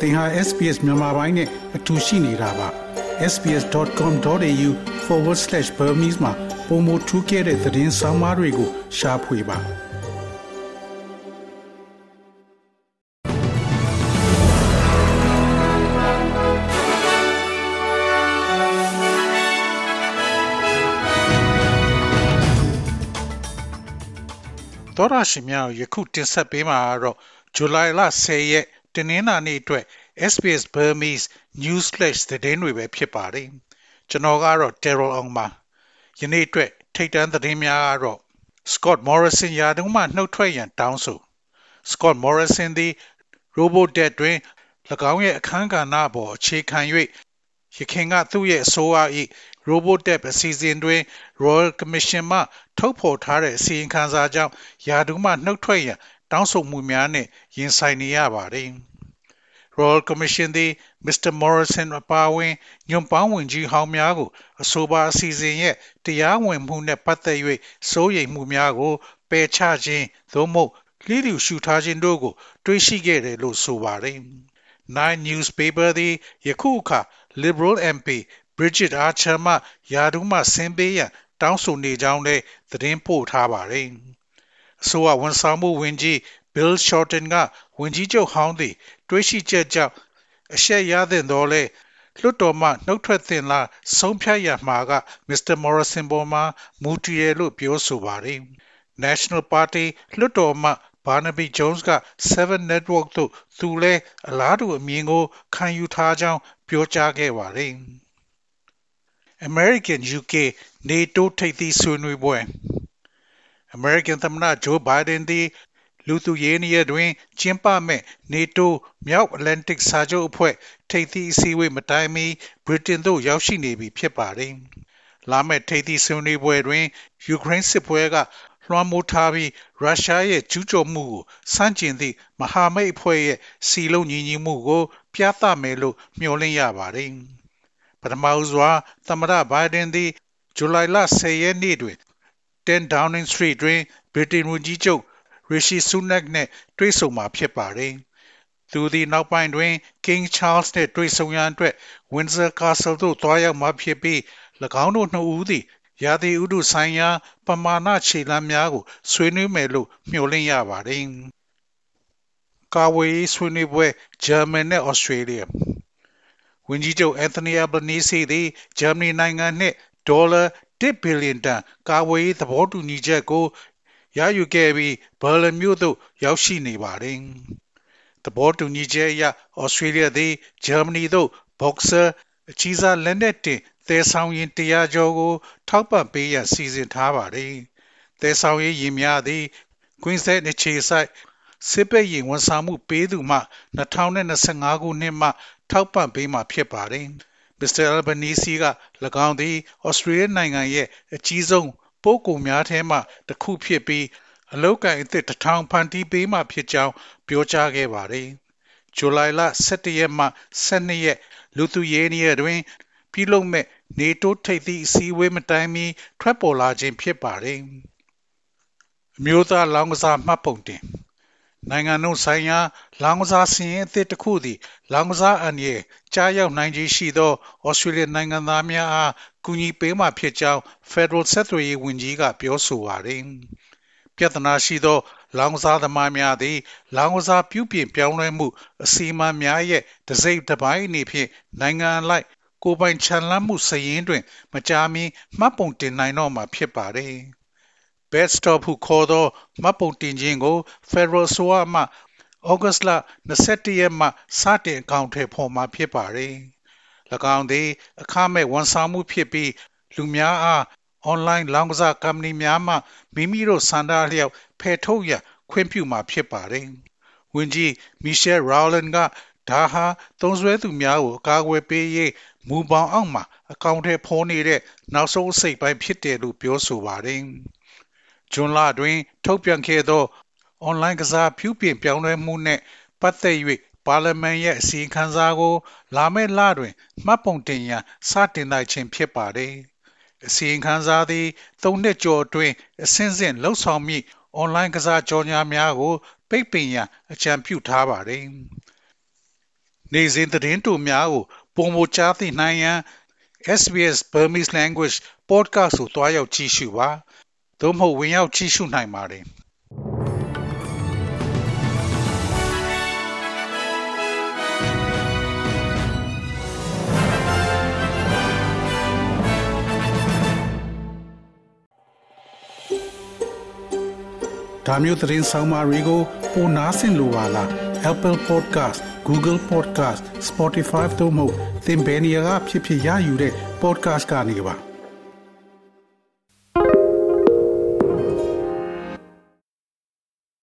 သင်ဟာ SPS မြန်မာပိုင်းနဲ့အတူရှိနေတာပါ sbs.com.au/burmese မှာပုံမထူးခဲ့တဲ့သတင်းစာမားတွေကိုရှားဖွေပါတော်ရရှိမြောက်ယခုတင်ဆက်ပေးမှာတော့ဇူလိုင်လ10ရက်တင်း နှင်းနာနေ့အတွက် SBS Burmese News Flash သတင်းတွေပဲဖြစ်ပါတယ်ကျွန်တော်ကတော့ Terrell အောင်ပါယနေ့အတွက်ထိတ်တန့်သတင်းများကတော့ Scott Morrison ရာထူးမှနှုတ်ထွက်ရန်တောင်းဆို Scott Morrison သည် Robodebt တွင်၎င်းရဲ့အခမ်းကဏ္ဍပေါ်အခြေခံ၍ရခင်ကသူ့ရဲ့အစိုးရ၏ Robodebt အစီအစဉ်တွင် Royal Commission မှထုတ်ဖော်ထားတဲ့အစီရင်ခံစာကြောင့်ယာဒူးမှနှုတ်ထွက်ရန်တောင်းဆိုမှုများနဲ့ရင်ဆိုင်နေရပါတယ်။ Royal Commission သည် Mr. Morrison အပါအဝင်ညွန်ပေါင်းဝင်ကြီးဟောင်းများကိုအဆိုပါအစီအစဉ်ရဲ့တရားဝင်မှုနဲ့ပတ်သက်၍စိုးရိမ်မှုများကိုပယ်ချခြင်းသို့မဟုတ်လျှိလျူရှုထားခြင်းတို့ကို တွေ့ရှိခဲ့တယ်လို့ဆိုပါတယ်။ Nine Newspaper သည်ယခုအခါ Liberal MP Bridget Archer မှယာဒူးမှဆင်းပေးရန်တောင်းဆိုနေကြောင်းလည်းသတင်းပို့ထားပါတယ်။အဆိုအဝန်ဆောင်မှုဝင်ကြီး Bill Shorten ကဝင်ကြီးချုပ်ဟောင်းသည်တွေးရှိချက်ကြောင့်အရှက်ရသင့်တော်လဲလွှတ်တော်မှနှုတ်ထွက်သင့်လားဆုံးဖြတ်ရမှာက Mr. Morrison ပေါ်မှာမူတည်တယ်လို့ပြောဆိုပါတယ်။ National Party လွှတ်တော်မှ Barnaby Jones က7 Network သို့သူလဲအလားတူအမြင်ကိုခံယူထားကြောင်းပြောကြားခဲ့ပါတယ်။ American UK NATO ထိပ်သီးဆွေးနွေးပွဲ American သမ္မတ Joe Biden သည် လူသူရေးနီးယားတွင် ကျင်းပမဲ့ NATO မြောက်အတ္တလန်တစ်စာချုပ်အဖွဲ့ ထိပ်သီးအစည်းအဝေးမတိုင်မီ ဗြိတိန်သို့ ရောက်ရှိနေပြီဖြစ်ပါတယ်။လာမယ့် ထိပ်သီးဆွေးနွေးပွဲတွင် ယူကရိန်းစစ်ပွဲက လွှမ်းမိုးထားပြီး ရုရှားရဲ့ ကျူးကျော်မှုကိုစန့်ကျင်သည့် မဟာမိတ်အဖွဲ့ရဲ့စီလုံးညီညွတ်မှုကို ပြသမယ်လို့ မျှော်လင့်ရပါတယ်။ပထမဦးစွာ သမ္မတဘိုင်ဒန်သည် ဇူလိုင်လ10ရက်နေ့တွင် 10 Downing Street တွင် ဗြိတိန်ဝန်ကြီးချုပ် ရီရှီဆူနက်နှင့်တွေ့ဆုံမှာဖြစ်ပါတယ်။သူသည်နောက်ပိုင်းတွင် King Charles နှင့်တွေ့ဆုံရန်အတွက် Windsor Castle သို့သွားရောက်မှာဖြစ်ပြီး၎င်းတို့နှစ်ဦးသည်ရာသီဥတုဆိုင်ရာ ပမာဏခြေလှမ်းများကို ဆွေးနွေးမယ်လို့မျှော်လင့်ရပါတယ်။ကာဝေးဆွေးနွေးပွဲဂျာမန်နဲ့ဩစတြေးလျဝန်ကြီးချုပ်အန်သိုနီအယ်ဘနီစီသည်ဂျာမနီနိုင်ငံနှင့်ဒေါ်လာ1ဘီလီယံတန်ကာဝေးသဘောတူညီချက်ကို ရယူခဲ့ပြီးဘာလင်မြို့သို့ရောက်ရှိနေပါတယ်။သဘောတူညီချက်အရဩစတြေးလျသည်ဂျာမနီသို့ဘော့ဆာအကြီးစားလက်နက်တင်သယ်ဆောင်ရင်တရားကျော်ကို ထောက်ပံ့ပေးရန်စီစဉ်ထားပါတယ်။သယ်ဆောင်ရေးယာဉ်များသည်ကွင်းဆက်အခြေဆိုင်စစ်ပေရင်ဝန်ဆောင်မှုပေးသူမှ2025ခုနှစ်မှထောက်ပံ့ပေးမှာဖြစ်ပါတယ်။ Mr. Albanese က၎င်းသည်ဩစတြေးလျနိုင်ငံရဲ့အကြီးဆုံး ပို့ကုန်များထဲမှတစ်ခုဖြစ်ပြီးအလောက်ကန်အသစ်တစ်ထောင်ဖန်တီးပေးမှဖြစ်ကြောင်းပြောကြားခဲ့ပါတယ်။ဇူလိုင်လ17ရက်မှ12ရက်လူသူရေးနီးတွင်ပြုလုပ်မဲ့နေတိုးထိပ်သီးအစည်းအဝေးမတိုင်မီထွက်ပေါ်လာခြင်းဖြစ်ပါတယ်။အမျိုးသားလောင်းကစားမှတ်ပုံတင် နိုင်ငံတော်ဆိုင်ရာလောင်ကစားစီရင်အသစ်တစ်ခုသည်လောင်ကစားအန်ရဲ့ကြားရောက်နိုင်ခြင်းရှိသောဩစတြေးလျနိုင်ငံသားများအားကူညီပေးမှဖြစ်ကြောင်း Federal ဆက်သွယ်ရေးဝန်ကြီးကပြောဆိုပါတယ်။ပြဿနာရှိသောလောင်ကစားသမားများသည်လောင်ကစားပြုပြင်ပြောင်းလဲမှုအစီအမံများရဲ့တစိမ့်တစ်ပိုင်းအနေဖြင့်နိုင်ငံလိုက်ကိုပိုင်ခြံလန်းမှုစည်ရင်းတွင် မကြာမီမှတ်ပုံတင်နိုင်တော့မှာဖြစ်ပါတယ်။ bed stop ဟုခေါ်သောမှတ်ပုံတင်ခြင်းကို Federal ဆိုအမှဩဂတ်လ21ရက်မှစတင်အကောင့်ထဲပေါ်မှာဖြစ်ပါတယ်။၎င်းသည် အခမဲ့ဝန်ဆောင်မှုဖြစ်ပြီးလူများအားအွန်လိုင်းလောင်းကစားကုမ္ပဏီများမှမိမိတို့စံတာလျောက်ဖယ်ထုတ်ရန်ခွင့်ပြုမှာဖြစ်ပါတယ်။ဝန်ကြီးမီရှယ်ရောလန်ကဒါဟာသုံးစွဲသူများကိုအကာအကွယ်ပေးရေးမူပေါင်းအောက်မှာအကောင့်ထဲပေါ်နေတဲ့နောက်ဆုံးအစိတ်ပိုင်းဖြစ်တယ်လို့ပြောဆိုပါတယ်။ ဇွန်လတွင် ထုတ်ပြန်ခဲ့သော အွန်လိုင်းကစားဖြူပြင်ပြောင်းလဲမှုနှင့် ပတ်သက်၍ပါလီမန်ရဲ့ အစီရင်ခံစာကို လာမယ့်လတွင် မှတ်ပုံတင်ရန် စတင်လိုက်ခြင်း ဖြစ်ပါတယ်။အစီရင်ခံစာသည် သုံးနှစ်ကျော်အတွင်းအစဉ်စဉ်လှုပ်ဆောင်မည့် အွန်လိုင်းကစားကြော်ညာများကို ပိတ်ပင်ရန် အကြံပြုထားပါတယ်။နေစဉ်သတင်းတူများကိုပုံမကြားသိနိုင်ရန် SBS Burmese Language Podcast ကိုတွားရောက်ကြည့်ရှုပါ သို့မဟုတ်ဝင်ရောက်ကြည့်ရှုနိုင်ပါတယ်ဒါမျိုးသတင်းဆောင်မာတွေကိုပိုနားဆင်လိုပါလား Apple Podcast Google Podcast Spotify တို့မှာသင်ပင်ရာဖြစ်ဖြစ်ရယူတဲ့ podcast ကနေပါ